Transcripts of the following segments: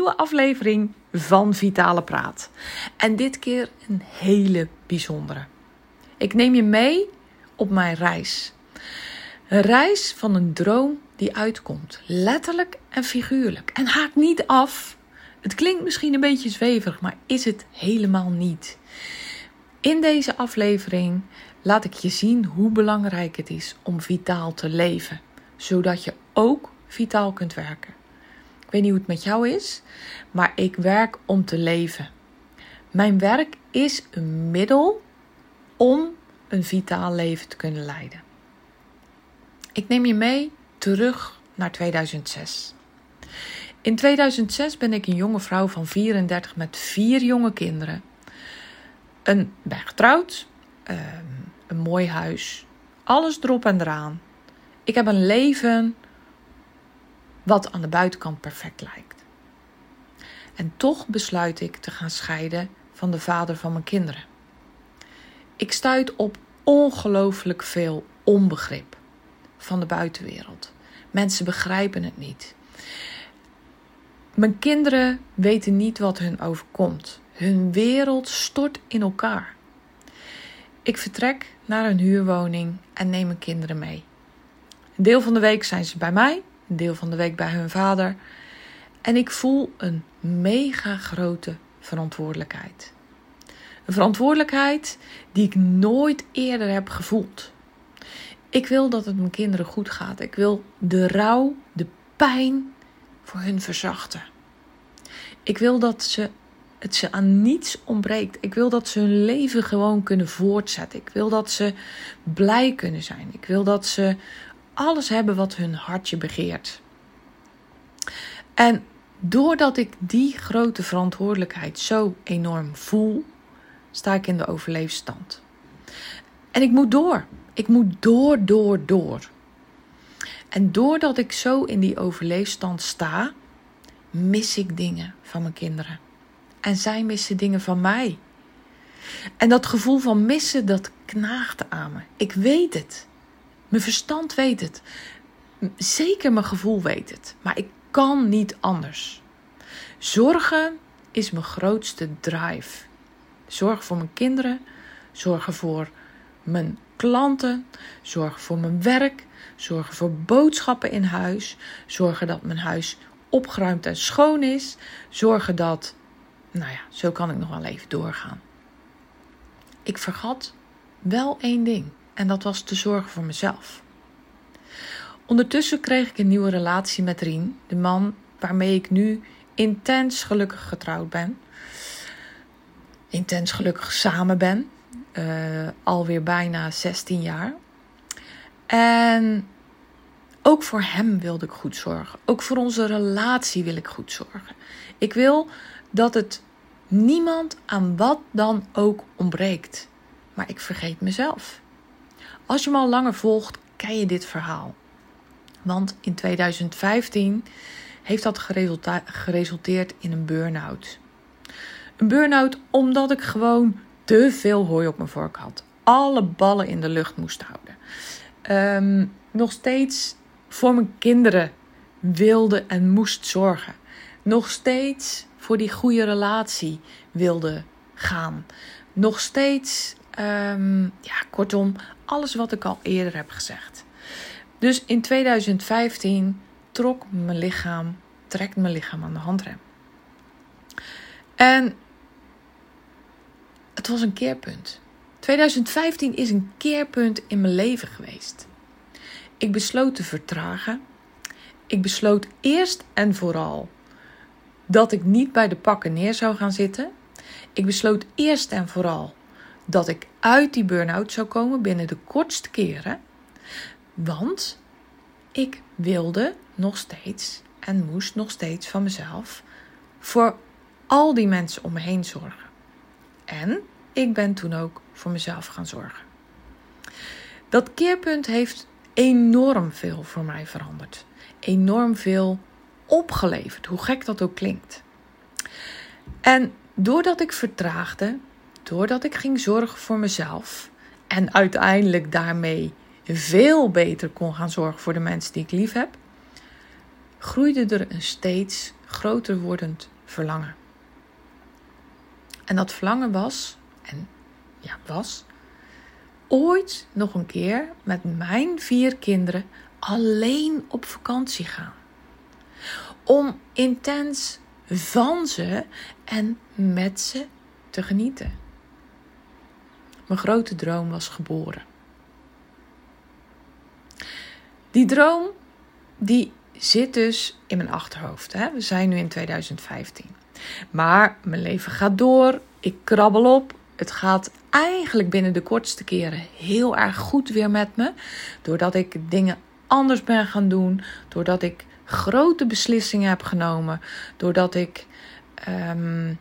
nieuwe aflevering van Vitale Praat. En dit keer een hele bijzondere. Ik neem je mee op mijn reis. Een reis van een droom die uitkomt, letterlijk en figuurlijk. En haak niet af. Het klinkt misschien een beetje zweverig, maar is het helemaal niet. In deze aflevering laat ik je zien hoe belangrijk het is om vitaal te leven, zodat je ook vitaal kunt werken. Ik weet niet hoe het met jou is, maar ik werk om te leven. Mijn werk is een middel om een vitaal leven te kunnen leiden. Ik neem je mee terug naar 2006. In 2006 ben ik een jonge vrouw van 34 met vier jonge kinderen. Een, ben getrouwd, ehm, een mooi huis, alles erop en eraan. Ik heb een leven wat aan de buitenkant perfect lijkt. En toch besluit ik te gaan scheiden van de vader van mijn kinderen. Ik stuit op ongelooflijk veel onbegrip van de buitenwereld. Mensen begrijpen het niet. Mijn kinderen weten niet wat hun overkomt. Hun wereld stort in elkaar. Ik vertrek naar een huurwoning en neem mijn kinderen mee. Een deel van de week zijn ze bij mij, deel van de week bij hun vader. En ik voel een mega grote verantwoordelijkheid. Een verantwoordelijkheid die ik nooit eerder heb gevoeld. Ik wil dat het mijn kinderen goed gaat. Ik wil de rouw, de pijn voor hun verzachten. Ik wil dat ze, het ze aan niets ontbreekt. Ik wil dat ze hun leven gewoon kunnen voortzetten. Ik wil dat ze blij kunnen zijn. Ik wil dat ze alles hebben wat hun hartje begeert. En doordat ik die grote verantwoordelijkheid zo enorm voel, sta ik in de overleefstand. En ik moet door. Ik moet door, door, door. En doordat ik zo in die overleefstand sta, mis ik dingen van mijn kinderen. En zij missen dingen van mij. En dat gevoel van missen, dat knaagt aan me. Ik weet het. Mijn verstand weet het. Zeker mijn gevoel weet het. Maar ik kan niet anders. Zorgen is mijn grootste drive. Zorgen voor mijn kinderen, zorgen voor mijn klanten, zorgen voor mijn werk, zorgen voor boodschappen in huis, zorgen dat mijn huis opgeruimd en schoon is, zorgen dat, nou ja, zo kan ik nog wel even doorgaan. Ik vergat wel één ding en dat was te zorgen voor mezelf. Ondertussen kreeg ik een nieuwe relatie met Rien, de man waarmee ik nu intens gelukkig getrouwd ben. Intens gelukkig samen ben. Uh, alweer bijna 16 jaar. En ook voor hem wilde ik goed zorgen. Ook voor onze relatie wil ik goed zorgen. Ik wil dat het niemand aan wat dan ook ontbreekt. Maar ik vergeet mezelf. Als je me al langer volgt, ken je dit verhaal. Want in 2015 heeft dat geresulteerd in een burn-out. Een burn-out omdat ik gewoon te veel hooi op mijn vork had. Alle ballen in de lucht moest houden. Ehm, nog steeds voor mijn kinderen wilde en moest zorgen. Nog steeds voor die goede relatie wilde gaan. Nog steeds, um, ja, kortom, alles wat ik al eerder heb gezegd. Dus in 2015 trok mijn lichaam, trekt mijn lichaam aan de handrem. En het was een keerpunt. 2015 is een keerpunt in mijn leven geweest. Ik besloot te vertragen. Ik besloot eerst en vooral dat ik niet bij de pakken neer zou gaan zitten. Ik besloot eerst en vooral dat ik uit die burn-out zou komen binnen de kortste keren. Want ik wilde nog steeds en moest nog steeds van mezelf voor al die mensen om me heen zorgen. En ik ben toen ook voor mezelf gaan zorgen. Dat keerpunt heeft enorm veel voor mij veranderd. Enorm veel opgeleverd, hoe gek dat ook klinkt. En doordat ik vertraagde, doordat ik ging zorgen voor mezelf en uiteindelijk daarmee veel beter kon gaan zorgen voor de mensen die ik lief heb, groeide er een steeds groter wordend verlangen. En dat verlangen was, en ja, was, ooit nog een keer met mijn vier kinderen alleen op vakantie gaan. Om intens van ze en met ze te genieten. Mijn grote droom was geboren. Die droom die zit dus in mijn achterhoofd. Hè? We zijn nu in 2015. Maar mijn leven gaat door. Ik krabbel op. Het gaat eigenlijk binnen de kortste keren heel erg goed weer met me. Doordat ik dingen anders ben gaan doen. Doordat ik grote beslissingen heb genomen. Doordat ik um,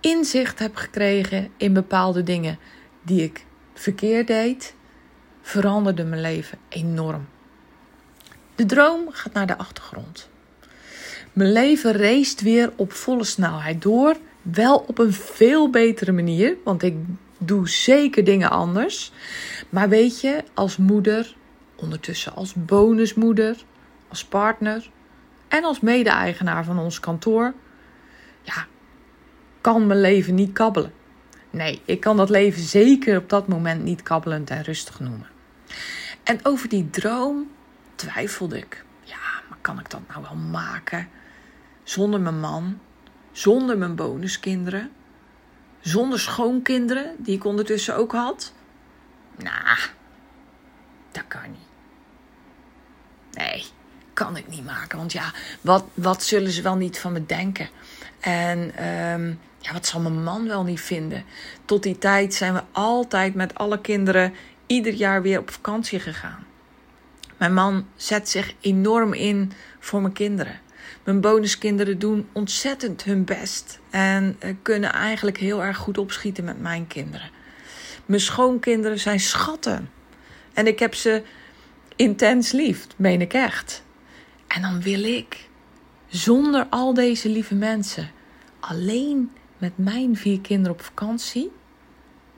inzicht heb gekregen in bepaalde dingen die ik verkeerd deed. Veranderde mijn leven enorm. De droom gaat naar de achtergrond. Mijn leven race weer op volle snelheid door. Wel op een veel betere manier, want ik doe zeker dingen anders. Maar weet je, als moeder, ondertussen als bonusmoeder, als partner en als mede-eigenaar van ons kantoor, ja, kan mijn leven niet kabbelen. Nee, ik kan dat leven zeker op dat moment niet kabbelend en rustig noemen. En over die droom twijfelde ik. Ja, maar kan ik dat nou wel maken? Zonder mijn man, zonder mijn bonuskinderen, zonder schoonkinderen, die ik ondertussen ook had? Nou, dat kan niet. Nee, kan ik niet maken. Want ja, wat, wat zullen ze wel niet van me denken? En um, ja, wat zal mijn man wel niet vinden? Tot die tijd zijn we altijd met alle kinderen ieder jaar weer op vakantie gegaan. Mijn man zet zich enorm in voor mijn kinderen. Mijn bonuskinderen doen ontzettend hun best en eh, kunnen eigenlijk heel erg goed opschieten met mijn kinderen. Mijn schoonkinderen zijn schatten. En ik heb ze intens lief, meen ik echt. En dan wil ik, zonder al deze lieve mensen, alleen met mijn vier kinderen op vakantie.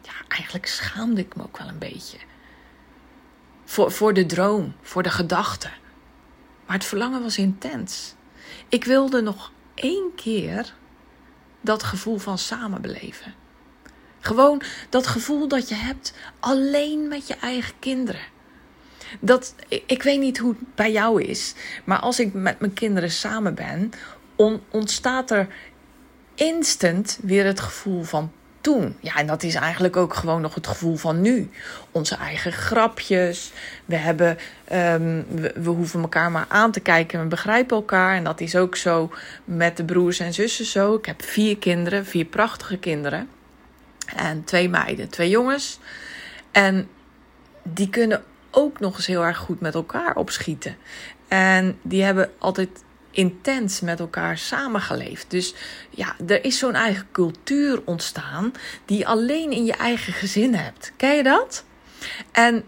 Ja, eigenlijk schaamde ik me ook wel een beetje. Voor, voor de droom, voor de gedachte. Maar het verlangen was intens. Ik wilde nog één keer dat gevoel van samen beleven. Gewoon dat gevoel dat je hebt alleen met je eigen kinderen. Dat, ik weet niet hoe het bij jou is, maar als ik met mijn kinderen samen ben, ontstaat er instant weer het gevoel van toen. Ja, en dat is eigenlijk ook gewoon nog het gevoel van nu. Onze eigen grapjes. We, hebben, um, we, we, hoeven elkaar maar aan te kijken en we begrijpen elkaar. En dat is ook zo met de broers en zussen zo. Ik heb vier kinderen, vier prachtige kinderen. En twee meiden, twee jongens. En die kunnen ook nog eens heel erg goed met elkaar opschieten. En die hebben altijd intens met elkaar samengeleefd. Dus ja, er is zo'n eigen cultuur ontstaan die je alleen in je eigen gezin hebt. Ken je dat? En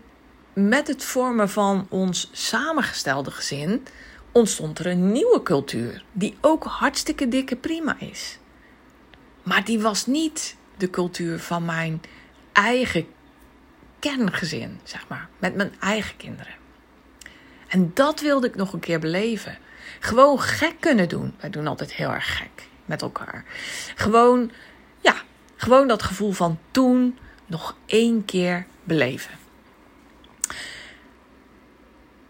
met het vormen van ons samengestelde gezin ontstond er een nieuwe cultuur die ook hartstikke dikke prima is. Maar die was niet de cultuur van mijn eigen kerngezin, zeg maar, met mijn eigen kinderen. En dat wilde ik nog een keer beleven. Gewoon gek kunnen doen. Wij doen altijd heel erg gek met elkaar. Gewoon, ja, gewoon dat gevoel van toen nog één keer beleven.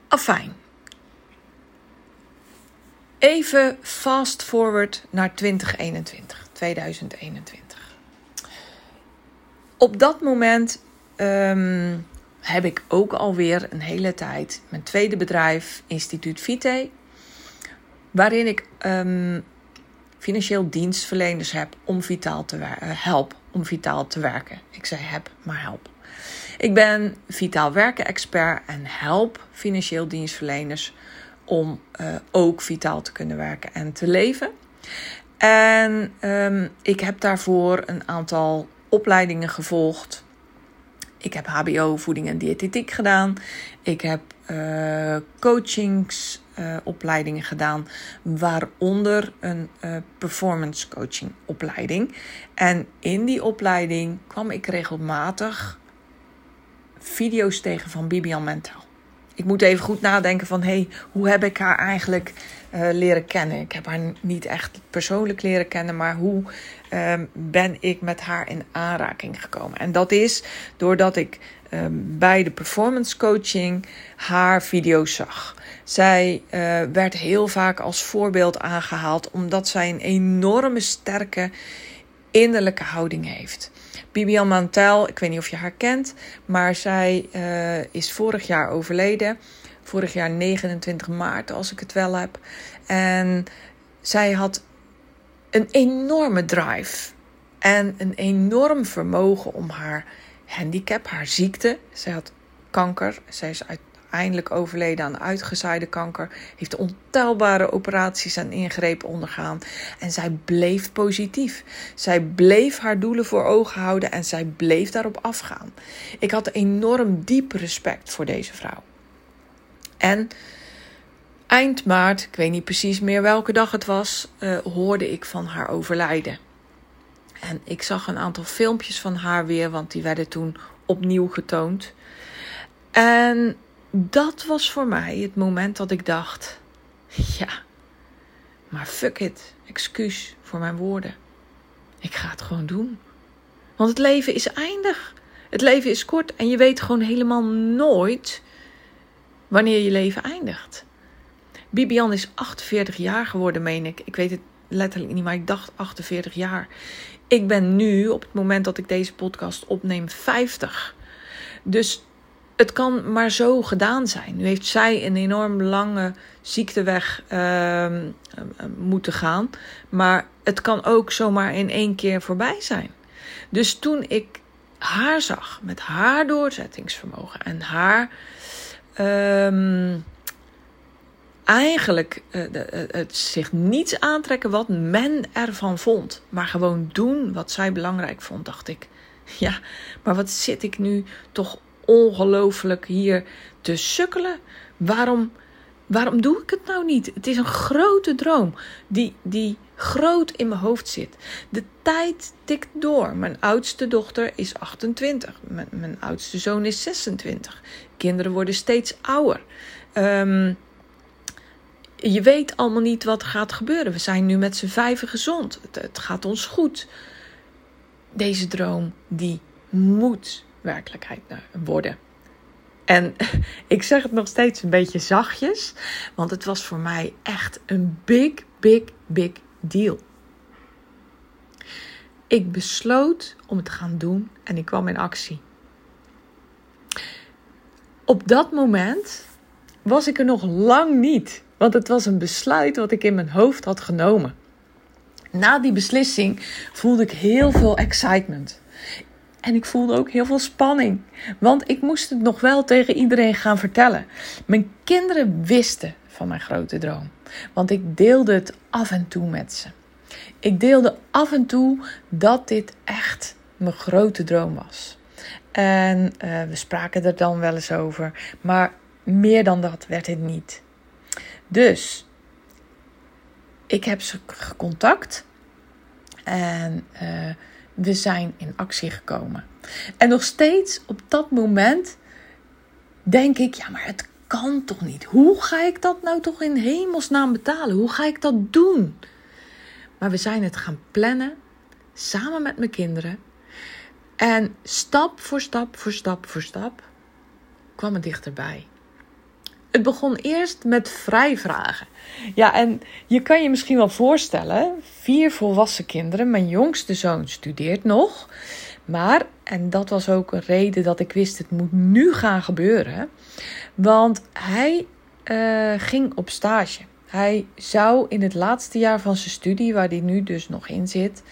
Afijn. Even fast forward naar 2021, 2021. Op dat moment um, heb ik ook alweer een hele tijd mijn tweede bedrijf, Instituut Vite, waarin ik um, financieel dienstverleners heb om vitaal te uh, help om vitaal te werken. Ik zei heb, maar help. Ik ben vitaal werken expert en help financieel dienstverleners om uh, ook vitaal te kunnen werken en te leven. En um, ik heb daarvoor een aantal opleidingen gevolgd. Ik heb HBO voeding en diëtetiek gedaan. Ik heb uh, coachingsopleidingen uh, gedaan, waaronder een uh, performance coaching opleiding. En in die opleiding kwam ik regelmatig video's tegen van Bibian Mentel. Ik moet even goed nadenken van, hey, hoe heb ik haar eigenlijk uh, leren kennen? Ik heb haar niet echt persoonlijk leren kennen, maar hoe uh, ben ik met haar in aanraking gekomen? En dat is doordat ik uh, bij de performance coaching haar video's zag. Zij uh, werd heel vaak als voorbeeld aangehaald omdat zij een enorme sterke innerlijke houding heeft. Bibian Mantel, ik weet niet of je haar kent, maar zij uh, is vorig jaar overleden. Vorig jaar 29 maart, als ik het wel heb. En zij had een enorme drive en een enorm vermogen om haar handicap, haar ziekte. Zij had kanker. Zij is uit eindelijk overleden aan uitgezaaide kanker. Heeft ontelbare operaties en ingrepen ondergaan. En zij bleef positief. Zij bleef haar doelen voor ogen houden en zij bleef daarop afgaan. Ik had enorm diep respect voor deze vrouw. En eind maart, ik weet niet precies meer welke dag het was, uh, hoorde ik van haar overlijden. En ik zag een aantal filmpjes van haar weer, want die werden toen opnieuw getoond. En dat was voor mij het moment dat ik dacht: ja, maar fuck it, excuus voor mijn woorden. Ik ga het gewoon doen. Want het leven is eindig. Het leven is kort en je weet gewoon helemaal nooit wanneer je leven eindigt. Bibian is 48 jaar geworden, meen ik. Ik weet het letterlijk niet, maar ik dacht 48 jaar. Ik ben nu, op het moment dat ik deze podcast opneem, 50. Dus het kan maar zo gedaan zijn. Nu heeft zij een enorm lange ziekteweg uh, moeten gaan. Maar het kan ook zomaar in één keer voorbij zijn. Dus toen ik haar zag met haar doorzettingsvermogen en haar. Uh, eigenlijk uh, het zich niets aantrekken wat men ervan vond, maar gewoon doen wat zij belangrijk vond, dacht ik. Ja, maar wat zit ik nu toch ongelooflijk hier te sukkelen. Waarom, waarom doe ik het nou niet? Het is een grote droom die, die groot in mijn hoofd zit. De tijd tikt door. Mijn oudste dochter is 28. Mijn, mijn oudste zoon is 26. Kinderen worden steeds ouder. Um, je weet allemaal niet wat er gaat gebeuren. We zijn nu met z'n vijven gezond. Het, het gaat ons goed. Deze droom, die moet werkelijkheid worden. En ik zeg het nog steeds een beetje zachtjes, want het was voor mij echt een big, big, big deal. Ik besloot om het te gaan doen en ik kwam in actie. Op dat moment was ik er nog lang niet, want het was een besluit wat ik in mijn hoofd had genomen. Na die beslissing voelde ik heel veel excitement. En ik voelde ook heel veel spanning. Want ik moest het nog wel tegen iedereen gaan vertellen. Mijn kinderen wisten van mijn grote droom. Want ik deelde het af en toe met ze. Ik deelde af en toe dat dit echt mijn grote droom was. En uh, we spraken er dan wel eens over. Maar meer dan dat werd het niet. Dus ik heb ze gecontact. En uh, we zijn in actie gekomen. En nog steeds op dat moment denk ik, ja, maar het kan toch niet? Hoe ga ik dat nou toch in hemelsnaam betalen? Hoe ga ik dat doen? Maar we zijn het gaan plannen samen met mijn kinderen. En stap voor stap voor stap voor stap kwam het dichterbij. Het begon eerst met vrijvragen. Ja, en je kan je misschien wel voorstellen: vier volwassen kinderen. Mijn jongste zoon studeert nog. Maar, en dat was ook een reden dat ik wist: het moet nu gaan gebeuren. Want hij uh, ging op stage. Hij zou in het laatste jaar van zijn studie, waar hij nu dus nog in zit,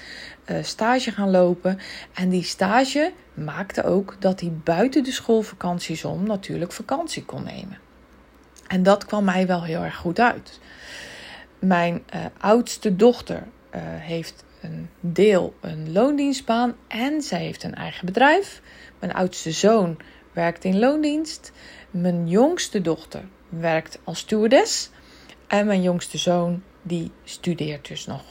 uh, stage gaan lopen. En die stage maakte ook dat hij buiten de schoolvakanties om natuurlijk vakantie kon nemen. En dat kwam mij wel heel erg goed uit. Mijn uh, oudste dochter heeft een deel een loondienstbaan en zij heeft een eigen bedrijf. Mijn oudste zoon werkt in loondienst. Mijn jongste dochter werkt als stewardess. En mijn jongste zoon die studeert dus nog.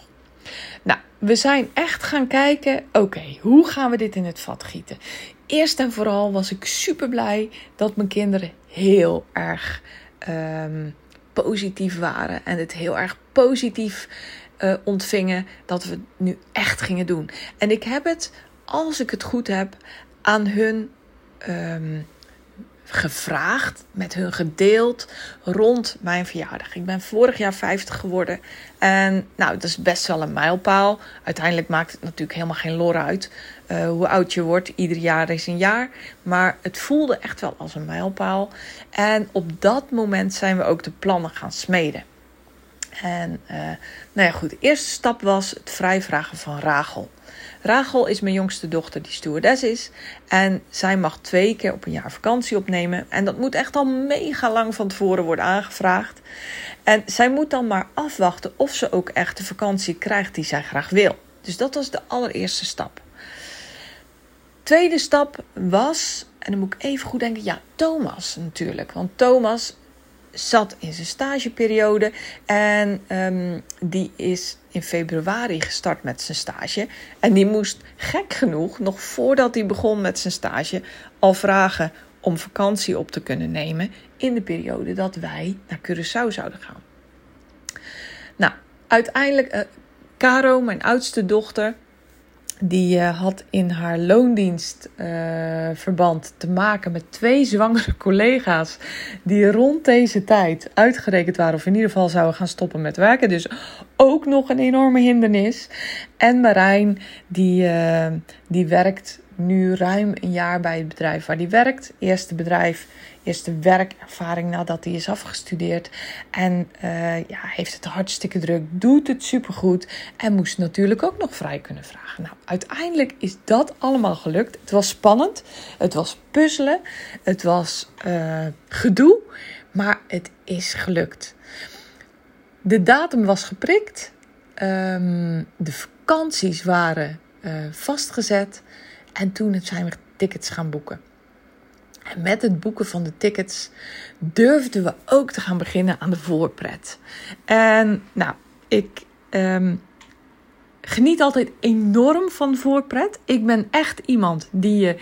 Nou, we zijn echt gaan kijken, oké, hoe gaan we dit in het vat gieten? Eerst en vooral was ik super blij dat mijn kinderen heel erg um, positief waren en het heel erg positief uh, ontvingen dat we het nu echt gingen doen. En ik heb het, als ik het goed heb, aan hun um, gevraagd, met hun gedeeld rond mijn verjaardag. Ik ben vorig jaar 50 geworden. En nou, dat is best wel een mijlpaal. Uiteindelijk maakt het natuurlijk helemaal geen lor uit uh, hoe oud je wordt. Ieder jaar is een jaar. Maar het voelde echt wel als een mijlpaal. En op dat moment zijn we ook de plannen gaan smeden. En uh, nou ja, goed. De eerste stap was het vrijvragen van Rachel. Rachel is mijn jongste dochter die stewardess is. En zij mag twee keer op een jaar vakantie opnemen. En dat moet echt al mega lang van tevoren worden aangevraagd. En zij moet dan maar afwachten of ze ook echt de vakantie krijgt die zij graag wil. Dus dat was de allereerste stap. Tweede stap was, en dan moet ik even goed denken, ja, Thomas natuurlijk. Want Thomas zat in zijn stageperiode en um, die is in februari gestart met zijn stage. En die moest gek genoeg, nog voordat hij begon met zijn stage, al vragen om vakantie op te kunnen nemen in de periode dat wij naar Curaçao zouden gaan. Nou, uiteindelijk, uh, Caro, mijn oudste dochter, die uh, had in haar loondienstverband uh, te maken met twee zwangere collega's. Die rond deze tijd uitgerekend waren, of in ieder geval zouden gaan stoppen met werken. Dus ook nog een enorme hindernis. En Marijn, die, uh, die werkt nu ruim een jaar bij het bedrijf waar hij werkt. Eerste bedrijf, eerste werkervaring nadat hij is afgestudeerd. En uh, ja, heeft het hartstikke druk, doet het supergoed. En moest natuurlijk ook nog vrij kunnen vragen. Nou, uiteindelijk is dat allemaal gelukt. Het was spannend, het was puzzelen, het was uh, gedoe. Maar het is gelukt. De datum was geprikt. Um, de vakanties waren uh, vastgezet. En toen zijn we tickets gaan boeken. En met het boeken van de tickets durfden we ook te gaan beginnen aan de voorpret. En nou, ik um, geniet altijd enorm van voorpret. Ik ben echt iemand die je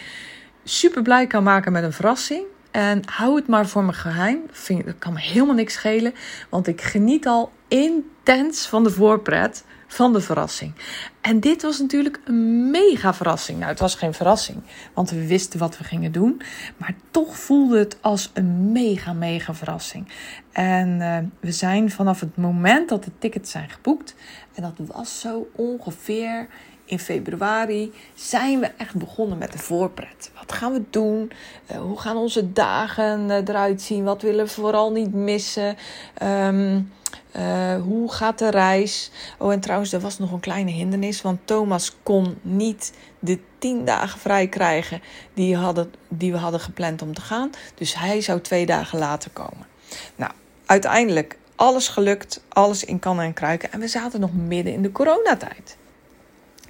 super blij kan maken met een verrassing. En hou het maar voor me geheim. Vind, dat kan me helemaal niks schelen. Want ik geniet al intens van de voorpret van de verrassing. En dit was natuurlijk een mega verrassing. Nou, het was geen verrassing, want we wisten wat we gingen doen. Maar toch voelde het als een mega, mega verrassing. En uh, we zijn vanaf het moment dat de tickets zijn geboekt, en dat was zo ongeveer in februari zijn we echt begonnen met de voorpret. Wat gaan we doen? Uh, hoe gaan onze dagen uh, eruit zien? Wat willen we vooral niet missen? Um, uh, hoe gaat de reis? Oh, en trouwens, er was nog een kleine hindernis. Want Thomas kon niet de tien dagen vrij krijgen die, hadden, die we hadden gepland om te gaan. Dus hij zou twee dagen later komen. Nou, uiteindelijk alles gelukt. Alles in kannen en kruiken. En we zaten nog midden in de coronatijd.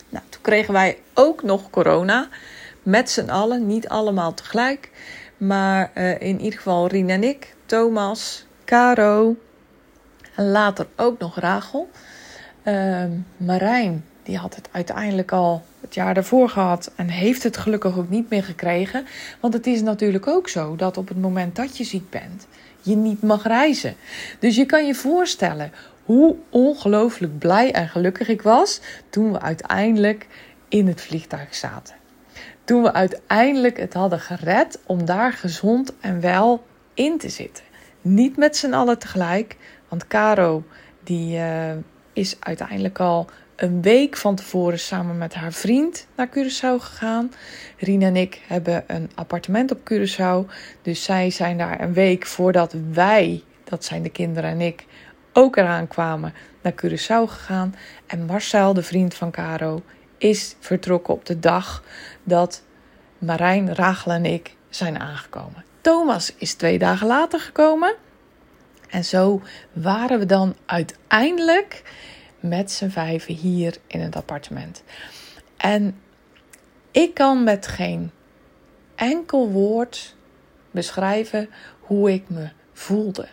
Nou, toen kregen wij ook nog corona. Met z'n allen. Niet allemaal tegelijk. Maar uh, in ieder geval Rien en ik. Thomas, Caro, en later ook nog Rachel. Uh, Marijn, die had het uiteindelijk al het jaar daarvoor gehad en heeft het gelukkig ook niet meer gekregen. Want het is natuurlijk ook zo dat op het moment dat je ziek bent, je niet mag reizen. Dus je kan je voorstellen hoe ongelooflijk blij en gelukkig ik was toen we uiteindelijk in het vliegtuig zaten. Toen we uiteindelijk het hadden gered om daar gezond en wel in te zitten. Niet met z'n allen tegelijk, want Caro die, uh, is uiteindelijk al een week van tevoren samen met haar vriend naar Curaçao gegaan. Rien en ik hebben een appartement op Curaçao. Dus zij zijn daar een week voordat wij, dat zijn de kinderen en ik, ook eraan kwamen, naar Curaçao gegaan. En Marcel, de vriend van Caro, is vertrokken op de dag dat Marijn, Rachel en ik zijn aangekomen. Thomas is twee dagen later gekomen. En zo waren we dan uiteindelijk met z'n vijven hier in het appartement. En ik kan met geen enkel woord beschrijven hoe ik me voelde.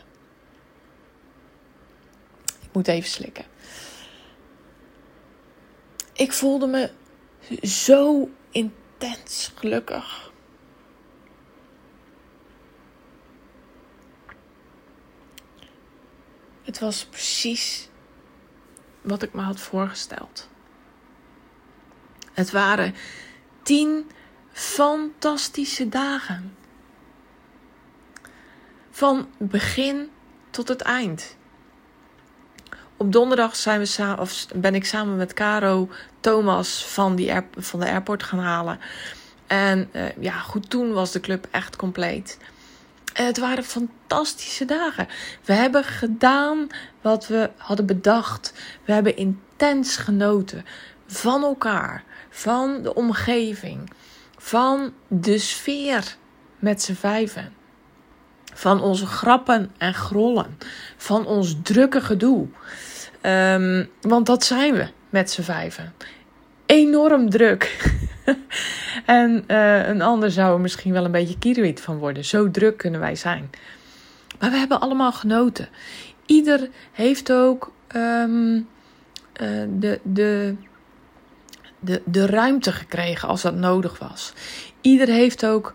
Ik moet even slikken. Ik voelde me zo intens gelukkig. Het was precies wat ik me had voorgesteld. Het waren tien fantastische dagen. Van begin tot het eind. Op donderdag zijn we of ben ik samen met Caro Thomas van, die van de airport gaan halen. En uh, ja, goed, toen was de club echt compleet. En het waren fantastische dagen. We hebben gedaan wat we hadden bedacht. We hebben intens genoten van elkaar, van de omgeving, van de sfeer met z'n vijven. Van onze grappen en grollen, van ons drukke gedoe. Um, want dat zijn we met z'n vijven. Enorm druk. en uh, een ander zou er misschien wel een beetje kiloïd van worden. Zo druk kunnen wij zijn. Maar we hebben allemaal genoten. Ieder heeft ook um, uh, de, de, de, de ruimte gekregen als dat nodig was. Ieder heeft ook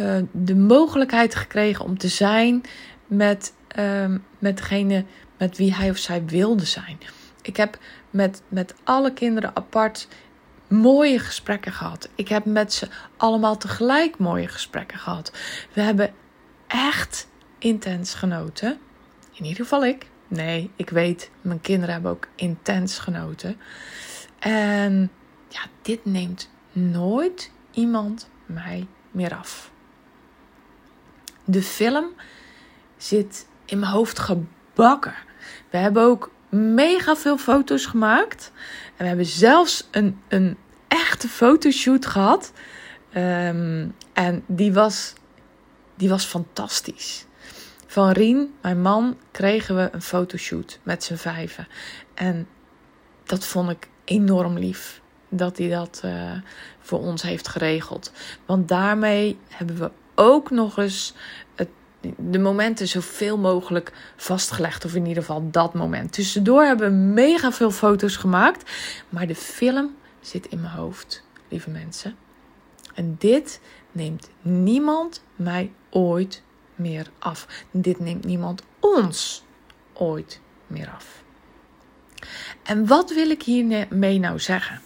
uh, de mogelijkheid gekregen om te zijn met, um, met degene met wie hij of zij wilde zijn. Ik heb met, met alle kinderen apart mooie gesprekken gehad. Ik heb met ze allemaal tegelijk mooie gesprekken gehad. We hebben echt intens genoten. In ieder geval ik. Nee, ik weet, mijn kinderen hebben ook intens genoten. En ja, dit neemt nooit iemand mij meer af. De film zit in mijn hoofd gebakken. We hebben ook mega veel foto's gemaakt. En we hebben zelfs een, een echte fotoshoot gehad. Um, en die was, die was fantastisch. Van Rien, mijn man, kregen we een fotoshoot met z'n vijven. En dat vond ik enorm lief. Dat hij dat uh, voor ons heeft geregeld. Want daarmee hebben we ook nog eens het de momenten zoveel mogelijk vastgelegd. Of in ieder geval dat moment. Tussendoor hebben we mega veel foto's gemaakt. Maar de film zit in mijn hoofd, lieve mensen. En dit neemt niemand mij ooit meer af. Dit neemt niemand ons ooit meer af. En wat wil ik hiermee nou zeggen?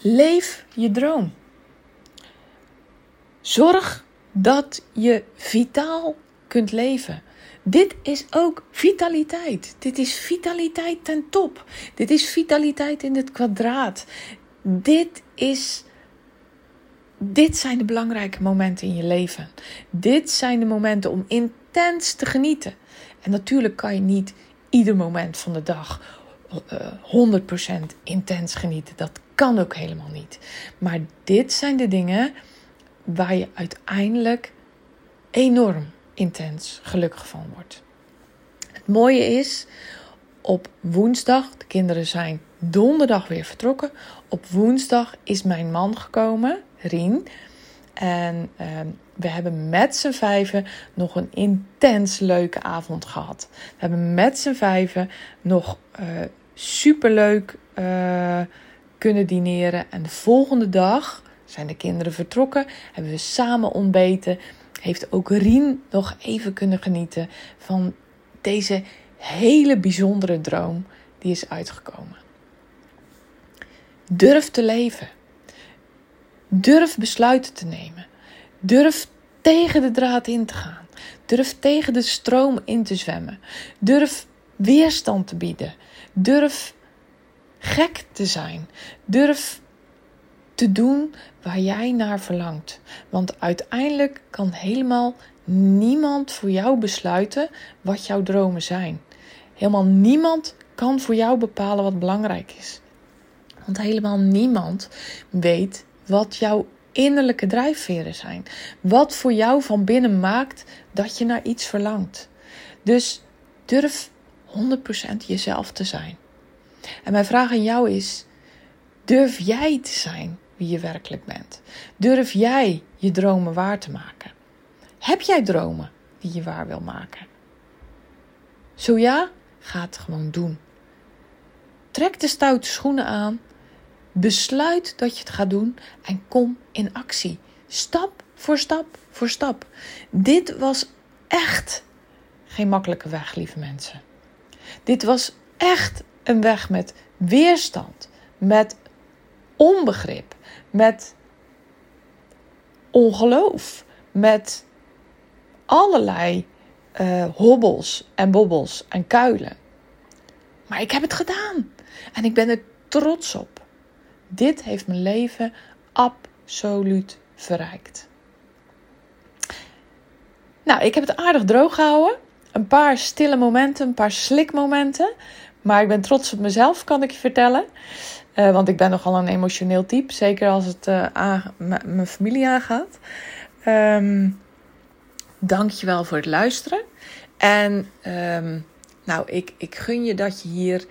Leef je droom. Zorg dat je vitaal kunt leven. Dit is ook vitaliteit. Dit is vitaliteit ten top. Dit is vitaliteit in het kwadraat. Dit is. Dit zijn de belangrijke momenten in je leven. Dit zijn de momenten om intens te genieten. En natuurlijk kan je niet ieder moment van de dag uh, eh, 100% intens genieten. Dat kan ook helemaal niet. Maar dit zijn de dingen waar je uiteindelijk enorm intens gelukkig van wordt. Het mooie is, op woensdag, de kinderen zijn donderdag weer vertrokken. Op woensdag is mijn man gekomen, Rien. En uh, we hebben met z'n vijven nog een intens leuke avond gehad. We hebben met z'n vijven nog uh, superleuk uh, kunnen dineren. En de volgende dag zijn de kinderen vertrokken, hebben we samen ontbeten. Heeft ook Rien nog even kunnen genieten van deze hele bijzondere droom die is uitgekomen. Durf te leven. Durf besluiten te nemen. Durf tegen de draad in te gaan. Durf tegen de stroom in te zwemmen. Durf weerstand te bieden. Durf gek te zijn. Durf te doen waar jij naar verlangt. Want uiteindelijk kan helemaal niemand voor jou besluiten wat jouw dromen zijn. Helemaal niemand kan voor jou bepalen wat belangrijk is. Want helemaal niemand weet wat jouw innerlijke drijfveren zijn. Wat voor jou van binnen maakt dat je naar iets verlangt. Dus durf 100% 100% jezelf te zijn. En mijn vraag aan jou is: durf jij te zijn je werkelijk bent? Durf jij je dromen waar te maken? Heb jij dromen die je waar wil maken? Zo ja, ga het gewoon doen. Trek de stoute schoenen aan, besluit dat je het gaat doen en kom in actie. Stap voor stap voor stap. Dit was echt geen makkelijke weg, lieve mensen. Dit was echt een weg met weerstand, met onbegrip, met ongeloof, met allerlei uh, hobbels en bobbels en kuilen. Maar ik heb het gedaan en ik ben er trots op. Dit heeft mijn leven absoluut verrijkt. Nou, ik heb het aardig droog gehouden. Een paar stille momenten, een paar slikmomenten. Maar ik ben trots op mezelf, kan ik je vertellen. Uh, want ik ben nogal een emotioneel type. Zeker als het uh, mijn familie aangaat. Um, Dank je wel voor het luisteren. En um, nou, ik, ik gun je dat je hier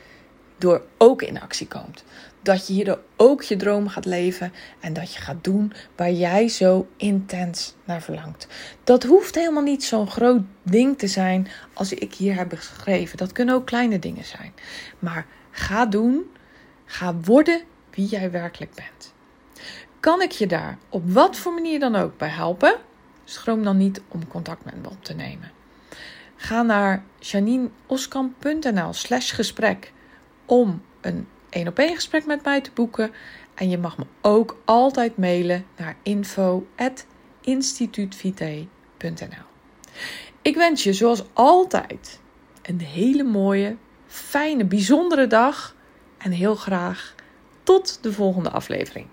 door ook in actie komt. Dat je hierdoor ook je droom gaat leven en dat je gaat doen waar jij zo intens naar verlangt. Dat hoeft helemaal niet zo'n groot ding te zijn als ik hier heb geschreven. Dat kunnen ook kleine dingen zijn. Maar ga doen, ga worden wie jij werkelijk bent. Kan ik je daar op wat voor manier dan ook bij helpen? Schroom dan niet om contact met me op te nemen. Ga naar janineoskamp.nl slash gesprek om een één op één gesprek met mij te boeken. En je mag me ook altijd mailen naar info.instituutvite.nl Ik wens je zoals altijd een hele mooie, fijne, bijzondere dag. En heel graag tot de volgende aflevering.